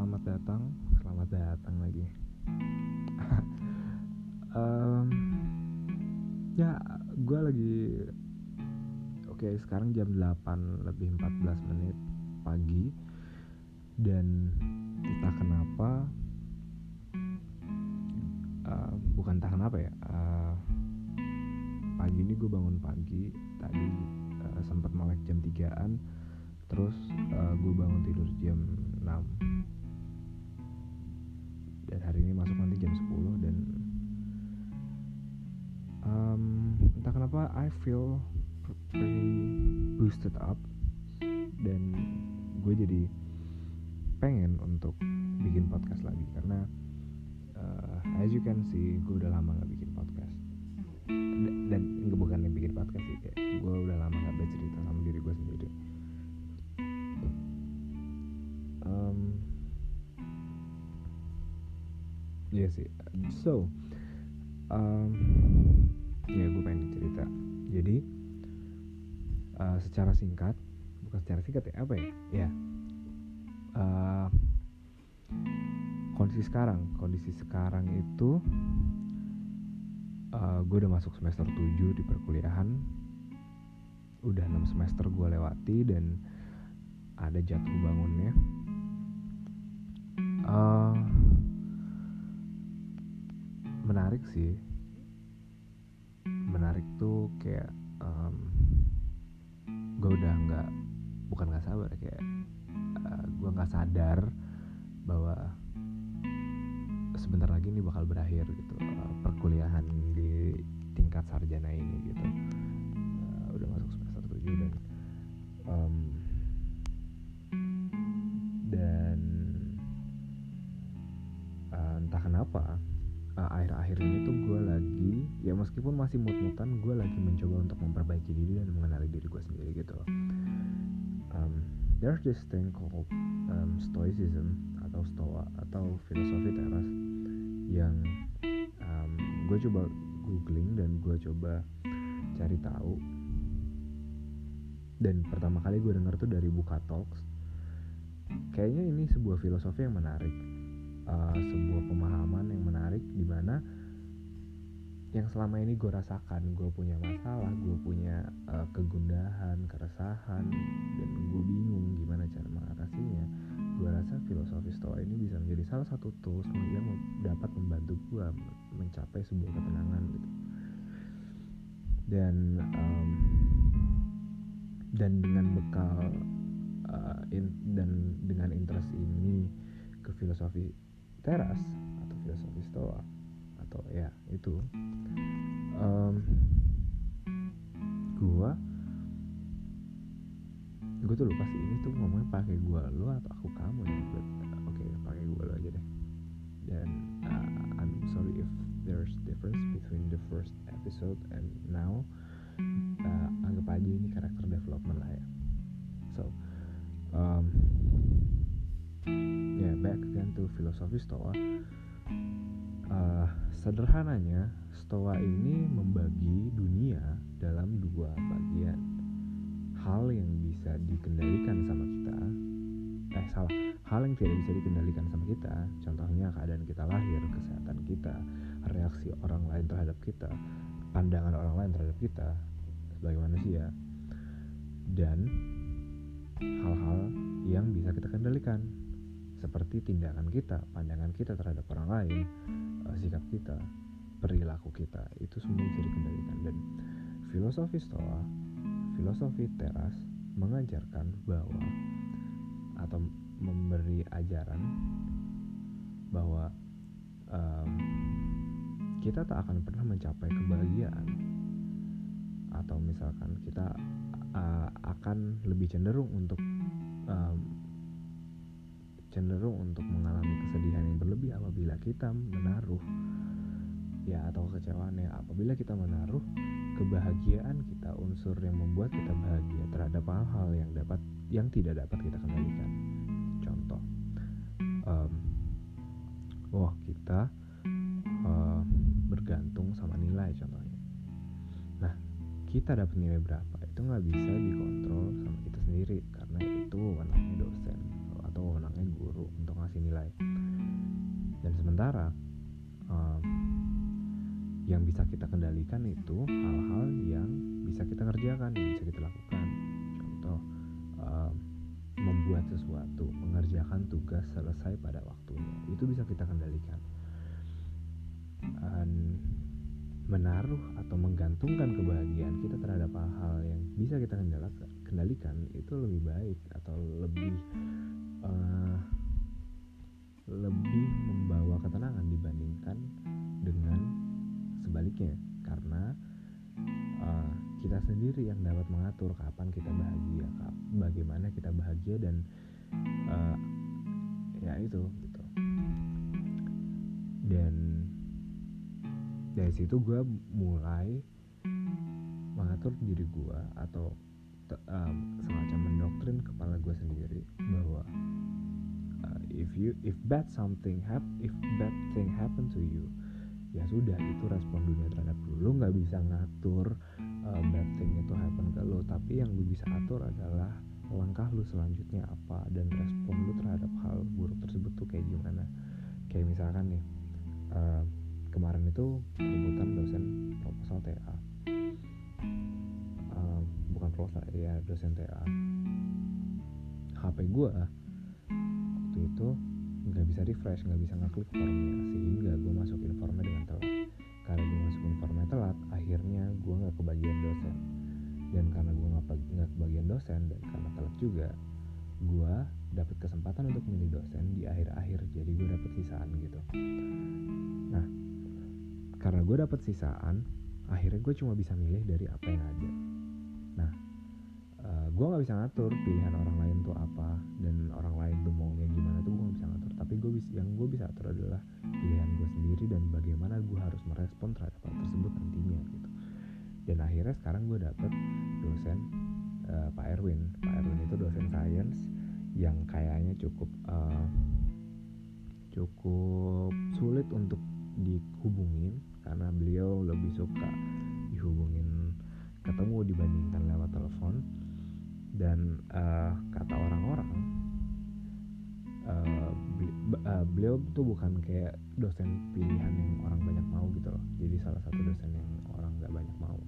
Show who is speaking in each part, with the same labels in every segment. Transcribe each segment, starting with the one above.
Speaker 1: selamat datang, selamat datang lagi. um, ya, gue lagi oke okay, sekarang jam 8 lebih 14 menit pagi. Dan entah kenapa uh, bukan entah kenapa ya uh, pagi ini gue bangun pagi. Tadi uh, sempat melek jam 3an terus uh, gue bangun tidur jam 6 dan hari ini masuk nanti jam 10 dan um, entah kenapa I feel pretty boosted up dan gue jadi pengen untuk bikin podcast lagi karena uh, as you can see gue udah lama gak bikin podcast. Dan, dan bukan yang bikin podcast sih kayak gue udah lama gak bercerita sama diri gue sendiri Iya sih. So, um, ya gue pengen cerita. Jadi, uh, secara singkat, bukan secara singkat ya apa ya? Ya, uh, kondisi sekarang, kondisi sekarang itu, uh, gue udah masuk semester 7 di perkuliahan. Udah 6 semester gue lewati dan ada jatuh bangunnya. Uh, menarik sih. Menarik tuh kayak um, gue udah nggak bukan nggak sabar kayak uh, eh, gue nggak sadar bahwa sebentar lagi ini bakal berakhir gitu uh, perkuliahan di tingkat sarjana ini gitu. Uh, udah masuk semester 7 dan um, dan uh, entah kenapa akhir-akhir ini tuh gue lagi ya meskipun masih mut-mutan gue lagi mencoba untuk memperbaiki diri dan mengenali diri gue sendiri gitu um, there's this thing called um, stoicism atau stoa atau filosofi teras yang um, gue coba googling dan gue coba cari tahu. Dan pertama kali gue denger tuh dari Buka Talks. Kayaknya ini sebuah filosofi yang menarik uh, sebuah pemahaman yang menarik di mana yang selama ini gue rasakan gue punya masalah gue punya uh, kegundahan keresahan dan gue bingung gimana cara mengatasinya gue rasa filosofi stoa ini bisa menjadi salah satu tools yang dapat membantu gue mencapai sebuah ketenangan gitu. Dan um, dan dengan bekal uh, in, dan dengan interest ini ke filosofi teras atau filosofi stoa atau ya itu. Um, gua gue tuh lupa sih ini tuh ngomongnya pakai gua lu atau aku kamu ya oke okay, pakai gua lu aja deh. Dan uh, I'm sorry if there's difference between the first episode and now. Uh, anggap aja ini karakter development lah ya. So um, yeah, back again to filosofi stoa uh, sederhananya stoa ini membagi dunia dalam dua bagian. Hal yang bisa dikendalikan sama kita eh salah. Hal yang tidak bisa dikendalikan sama kita contohnya keadaan kita lahir kesehatan kita reaksi orang lain terhadap kita pandangan orang lain terhadap kita sebagai manusia dan hal-hal yang bisa kita kendalikan seperti tindakan kita, pandangan kita terhadap orang lain, uh, sikap kita, perilaku kita, itu semua bisa dikendalikan. Dan filosofi Stoa, filosofi teras mengajarkan bahwa atau memberi ajaran bahwa um, kita tak akan pernah mencapai kebahagiaan. Atau misalkan kita uh, akan lebih cenderung untuk um, cenderung untuk mengalami kesedihan yang berlebih apabila kita menaruh ya atau kekecewaan ya apabila kita menaruh kebahagiaan kita unsur yang membuat kita bahagia terhadap hal-hal yang dapat yang tidak dapat kita kendalikan. Contoh um, wah kita uh, bergantung sama nilai contohnya. Nah kita dapat nilai berapa? Itu nggak bisa dikontrol sama kita sendiri karena itu wewenangnya guru untuk ngasih nilai. Dan sementara um, yang bisa kita kendalikan itu hal-hal yang bisa kita kerjakan yang bisa kita lakukan. Contoh um, membuat sesuatu mengerjakan tugas selesai pada waktunya. Itu bisa kita kendalikan. Dan menaruh atau menggantungkan kebahagiaan kita terhadap hal-hal yang bisa kita kendalikan itu lebih baik atau lebih uh, sendiri yang dapat mengatur kapan kita bahagia bagaimana kita bahagia dan uh, ya itu gitu. Dan dari situ gue mulai mengatur diri gue atau um, semacam mendoktrin kepala gue sendiri bahwa uh, if you if bad something hap if bad thing happen to you ya sudah itu respon dunia terhadap lu. Lu nggak bisa ngatur uh, bad thing itu happen ke lu tapi yang lu bisa atur adalah langkah lu selanjutnya apa dan respon lu terhadap hal buruk tersebut tuh kayak gimana. Kayak misalkan nih uh, kemarin itu rebutan dosen proposal TA uh, bukan proposal ya dosen TA HP gue waktu itu nggak bisa refresh nggak bisa ngeklik formnya sehingga gue masuk informnya dengan telat karena gue masuk informnya telat akhirnya gue nggak kebagian dosen. Dan karena gue nggak kebagian dosen dan karena telat juga gue dapat kesempatan untuk milih dosen di akhir-akhir. Jadi gue dapet sisaan gitu. Nah karena gue dapet sisaan akhirnya gue cuma bisa milih dari apa yang ada. Nah uh, gue nggak bisa ngatur pilihan orang lain tuh apa dan orang lain tuh maunya gimana tuh ngatur tapi gue bisa yang gue bisa atur adalah pilihan gue sendiri dan bagaimana gue harus merespon terhadap hal tersebut nantinya gitu. Dan akhirnya sekarang gue dapet dosen uh, Pak Erwin. Pak Erwin itu dosen sains yang kayaknya cukup uh, cukup sulit untuk dihubungin karena beliau lebih suka dihubungin ketemu dibandingkan lewat telepon. Dan uh, kata orang-orang uh, beliau tuh bukan kayak dosen pilihan yang orang banyak mau gitu loh. Jadi salah satu dosen yang orang nggak banyak mau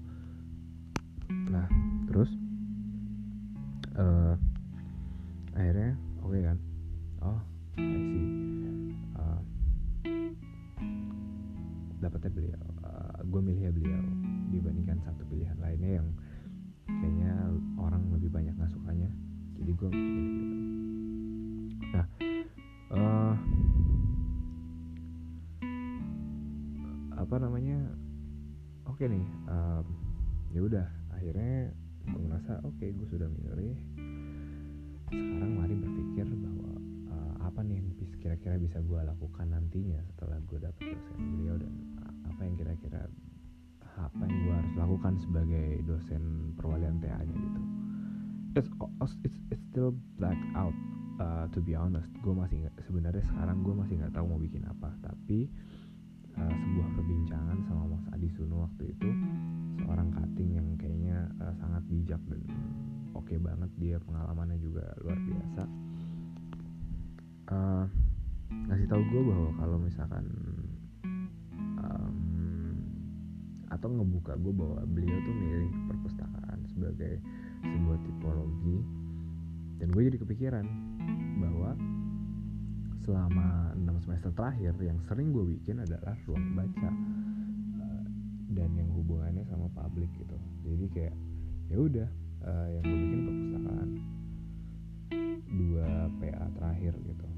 Speaker 1: lakukan sebagai dosen perwalian TA-nya gitu. It's it's it's still black out uh, to be honest. Gue masih sebenarnya sekarang gue masih nggak tahu mau bikin apa. Tapi uh, sebuah perbincangan sama Mas Adi Suno waktu itu seorang cutting yang kayaknya uh, sangat bijak dan oke okay banget. Dia pengalamannya juga luar biasa. Uh, ngasih tahu gue bahwa kalau misalkan atau ngebuka gue bahwa beliau tuh milih perpustakaan sebagai sebuah tipologi. Dan gue jadi kepikiran bahwa selama 6 semester terakhir yang sering gue bikin adalah ruang baca uh, dan yang hubungannya sama publik gitu. Jadi kayak ya udah uh, yang gue bikin perpustakaan. Dua PA terakhir gitu.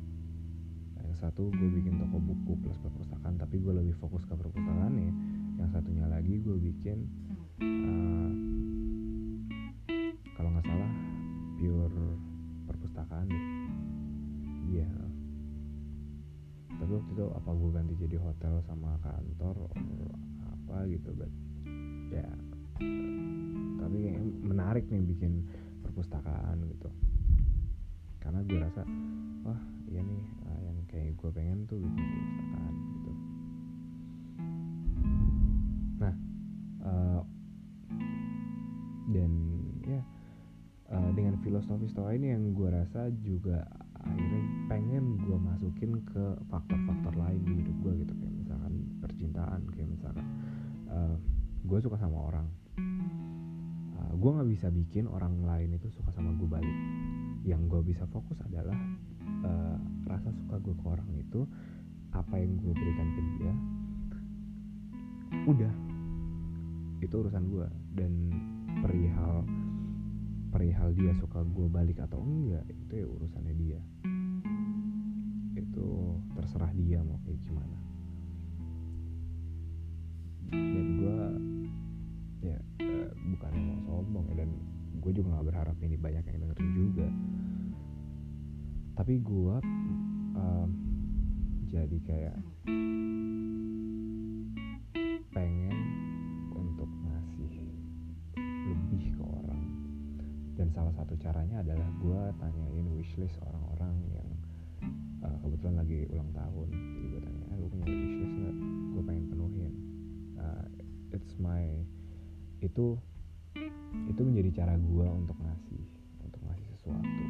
Speaker 1: Yang satu gue bikin toko buku plus perpustakaan tapi gue lebih fokus ke perpustakaan nih yang satunya lagi gue bikin uh, kalau nggak salah pure perpustakaan deh iya yeah. tapi waktu itu apa gue ganti jadi hotel sama kantor apa gitu but ya yeah. tapi menarik nih bikin perpustakaan gitu karena gue rasa wah iya nih uh, yang kayak gue pengen tuh bikin perpustakaan dan ya uh, dengan filosofi stoa ini yang gue rasa juga akhirnya pengen gue masukin ke faktor-faktor lain di hidup gue gitu. Kayak misalkan percintaan kayak misalkan uh, gue suka sama orang. Uh, gue nggak bisa bikin orang lain itu suka sama gue balik. Yang gue bisa fokus adalah uh, rasa suka gue ke orang itu apa yang gue berikan ke dia udah. Itu urusan gue dan perihal perihal dia suka gue balik atau enggak itu ya urusannya dia. Itu terserah dia mau kayak gimana. Dan gue ya uh, bukannya mau sombong ya dan gue juga nggak berharap ini banyak yang dengerin juga. Tapi gue um, jadi kayak pengen salah satu caranya adalah gue tanyain wishlist orang-orang yang uh, kebetulan lagi ulang tahun. Jadi gue tanya eh, lu punya wishlist nggak? Gue pengen penuhin. Uh, it's my itu itu menjadi cara gue untuk ngasih untuk ngasih sesuatu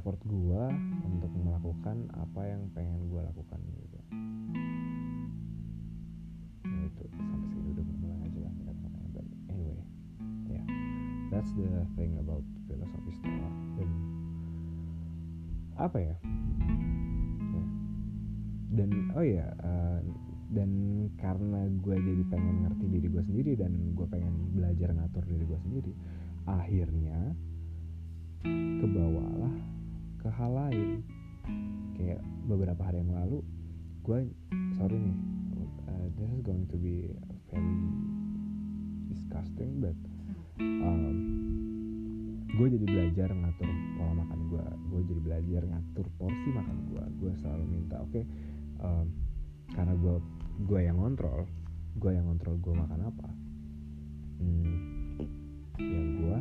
Speaker 1: effort gue untuk melakukan apa yang pengen gue lakukan gitu. Ya itu sampai sini udah mulai aja lah kata-katanya but anyway yeah that's the thing about filosofi stoa dan apa ya, ya. dan oh ya uh, dan karena gue jadi pengen ngerti diri gue sendiri dan gue pengen belajar ngatur diri gue sendiri akhirnya kebawalah ke hal lain. Kayak beberapa hari yang lalu gue sorry nih uh, this is going to be very disgusting but um, gue jadi belajar ngatur pola makan gue gue jadi belajar ngatur porsi makan gue gue selalu minta oke okay, um, karena gue gue yang ngontrol gue yang ngontrol gue makan apa? Hmm, ya gue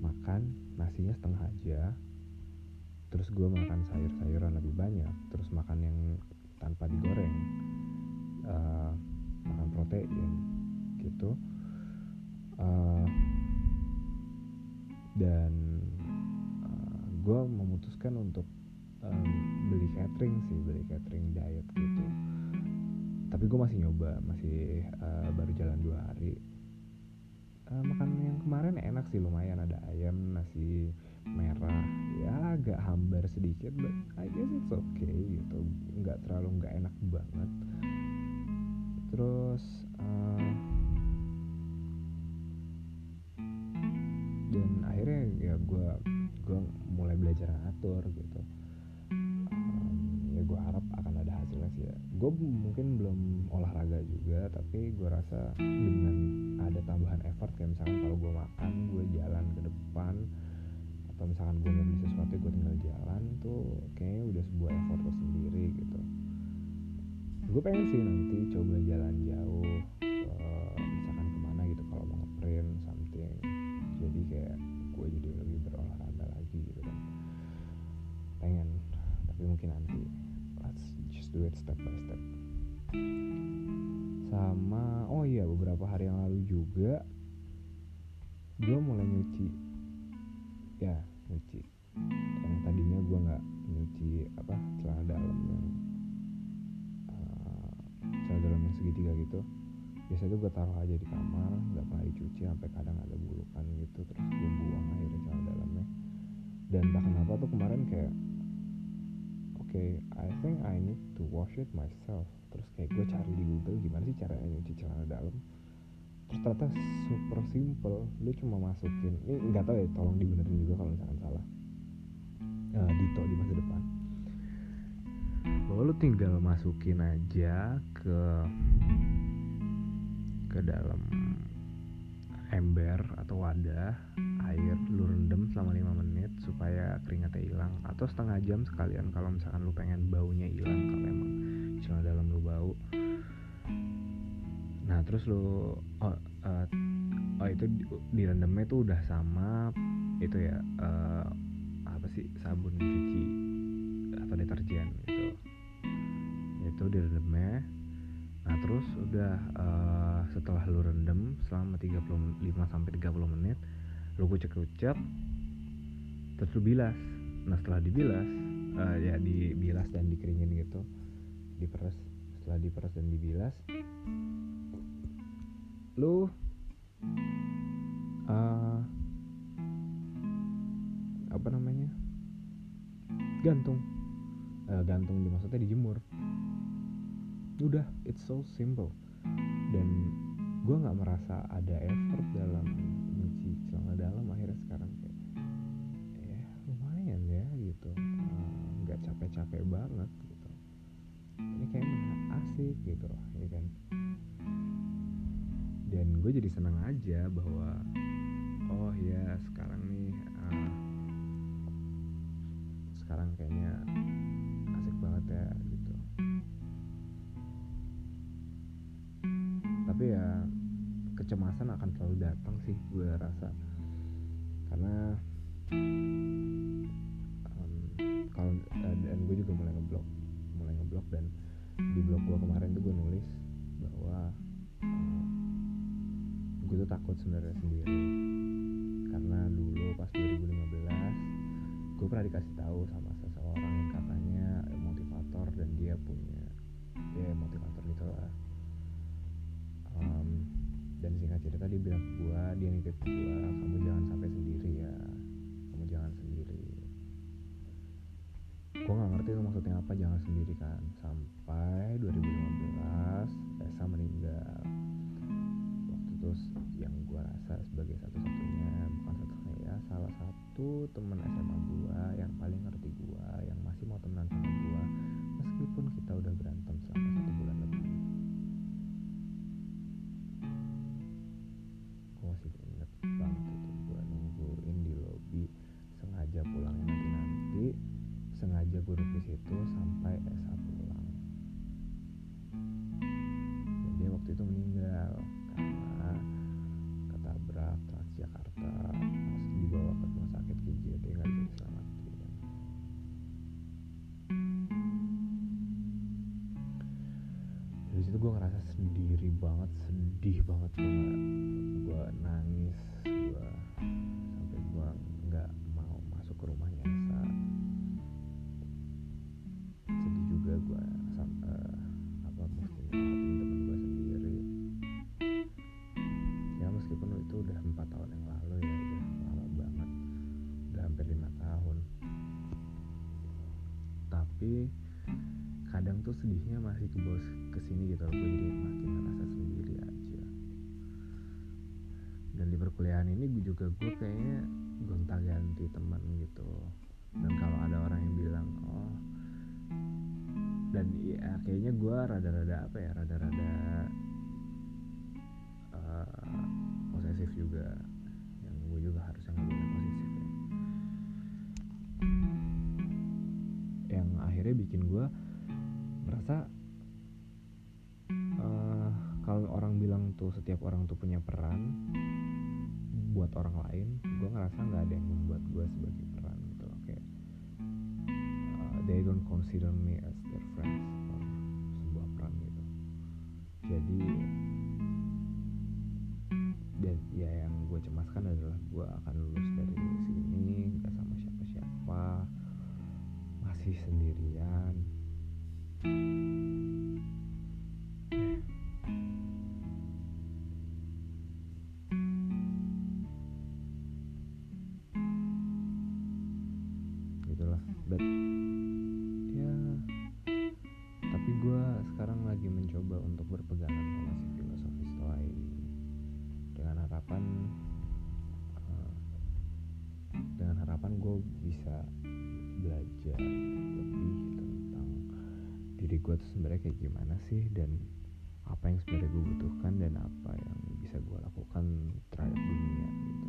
Speaker 1: makan nasinya setengah aja terus gue makan sayur-sayuran lebih banyak terus makan yang tanpa digoreng uh, makan protein gitu. Uh, dan uh, gue memutuskan untuk um, beli catering sih beli catering diet gitu. Tapi gue masih nyoba masih uh, baru jalan dua hari. Uh, makan yang kemarin enak sih lumayan. Ada ayam nasi merah ya agak hambar sedikit but I guess it's okay gitu. Nggak terlalu nggak enak banget. Terus uh, dan akhirnya ya gue gue mulai belajar ngatur gitu. Um, ya gue harap akan ada hasilnya sih ya. Gue mungkin belum olahraga juga tapi gue rasa dengan ada tambahan effort kayak misalkan kalau gue makan gue jalan ke depan atau misalkan gue mau beli sesuatu gue tinggal jalan tuh kayaknya udah sebuah effort tersendiri gitu. Gue pengen sih nanti coba jalan jauh uh, misalkan ke mana gitu kalau mau ngeprint something. Jadi kayak gue jadi lebih berolahraga lagi gitu kan. Pengen tapi mungkin nanti let's just do it step by step. Sama oh iya beberapa hari yang lalu juga gue mulai nyuci ya nyuci. Yang tadinya gue nggak nyuci apa celana dalam yang uh, celana dalam yang segitiga gitu biasanya tuh gue taruh aja di kamar nggak pernah dicuci sampai kadang ada bulukan gitu terus gue buang akhirnya celana dalamnya. Dan entah kenapa tuh kemarin kayak oke okay, I think I need to wash it myself. Terus kayak gue cari di Google gimana sih caranya nyuci celana dalam terus ternyata super simple. Lu cuma masukin ini nggak tahu ya tolong dibenerin juga kalau misalkan salah. Uh, Dito di masa depan. Bahwa lu tinggal masukin aja ke ke dalam ember atau wadah air lu rendam selama 5 menit supaya keringatnya hilang atau setengah jam sekalian kalau misalkan lu pengen baunya hilang kalau emang celana dalam lu bau nah terus lu oh, uh, oh itu direndamnya tuh udah sama itu ya uh, apa sih sabun cuci atau deterjen gitu. Itu direndamnya. Nah terus udah uh, setelah lu rendam selama 35 sampai 30 menit lu kucek-kucek terus lu bilas. Nah setelah dibilas uh, ya dibilas dan dikeringin gitu diperes. Setelah diperes dan dibilas lu uh, apa namanya? Gantung. Uh, gantung di maksudnya dijemur. Udah it's so simple. Dan gue nggak merasa ada effort dalam nyuci celana dalam akhirnya sekarang kayak ya lumayan ya gitu. Nggak uh, capek-capek banget gitu. Ini kayak asik gitu ya kan gue jadi senang aja bahwa oh ya sekarang nih uh, sekarang kayaknya asik banget ya tapi ya kecemasan akan selalu datang sih gue rasa. Karena um, kalau uh, dan gue juga mulai ngeblok mulai ngeblok dan di blog gue kemarin tuh gue nulis bahwa gue tuh takut sebenarnya sendiri. Karena dulu pas 2015 gue pernah dikasih tahu sama seseorang yang katanya motivator dan dia punya ya motivator gitu lah. Um, dan singkat cerita dia bilang ke gue dia nitip gue kamu jangan sampai sendiri ya. Kamu jangan sendiri. Gue nggak ngerti itu maksudnya apa jangan sendiri kan. Sampai 2015 Esa meninggal itu yang gue rasa sebagai satu-satunya bukan satu-satunya ya salah satu teman SMA gue yang paling ngerti gue yang masih mau temenan sama gue meskipun kita udah berantem selama satu bulan lebih. Masih inget banget itu gue nungguin di lobby sengaja pulangnya nanti nanti sengaja gue duduk di situ sampai Esa pulang. Dan dia waktu itu meninggal sendiri banget sedih banget gue gue nangis juga gue kayaknya gonta ganti teman gitu. Dan kalau ada orang yang bilang oh dan ya kayaknya gue rada-rada apa ya rada-rada uh, posesif juga. Yang gue juga harusnya nggak boleh posesif ya. Yang akhirnya bikin gue merasa uh, kalau orang bilang tuh setiap orang tuh punya peran buat orang lain gue ngerasa nggak ada yang membuat gue sebagai peran gitu loh. Kayak uh, they don't consider me as their friends or sebuah peran gitu. Jadi dan ya yang gue cemaskan adalah gue akan lulus dari sini nggak sama siapa-siapa masih sendirian yang sebenarnya gue butuhkan dan apa yang bisa gue lakukan terhadap dunia gitu.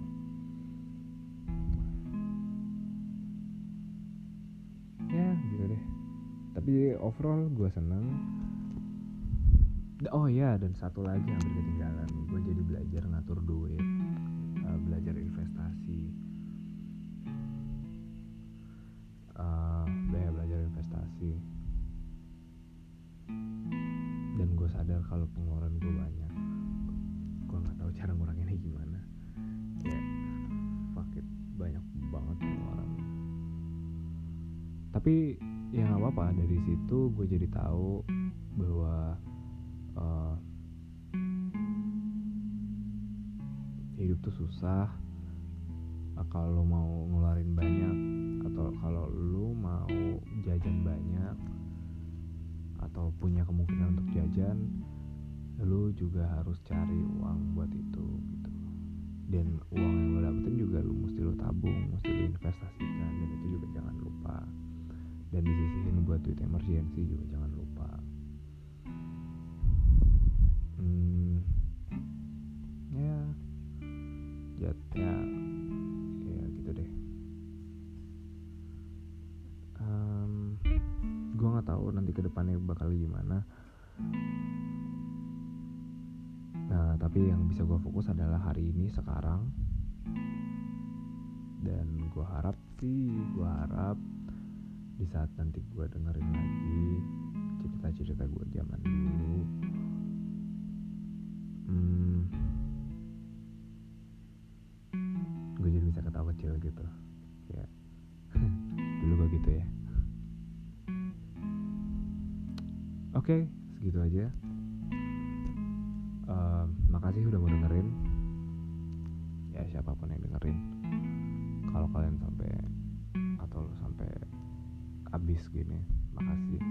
Speaker 1: Ya gitu deh. Tapi overall gue seneng. Oh ya dan satu lagi yang ketinggalan. Gue jadi belajar ngatur duit dari situ gue jadi tahu bahwa uh, hidup tuh susah. Uh, kalau mau ngeluarin banyak atau kalau lu mau jajan banyak atau punya kemungkinan untuk jajan lu juga harus cari uang buat itu gitu. Dan uang yang lo dapetin juga lu mesti lu tabung mesti lu investasikan dan itu juga jangan lupa dan disisihin buat duit emergency juga jangan lupa. Hmm, ya ya ya ya gitu deh. Um, gue nggak tahu nanti ke depannya bakal gimana. Nah tapi yang bisa gue fokus adalah hari ini sekarang. Dan gue harap sih gue harap di saat nanti gue dengerin lagi cerita-cerita gue zaman dulu hmm, gue jadi bisa ketawa kecil gitu. Ya dulu gue gitu ya. Oke okay, segitu aja. Uh, makasih udah mau dengerin. Ya siapa pun yang dengerin. Kalau kalian sampai atau sampai abis gini. Makasih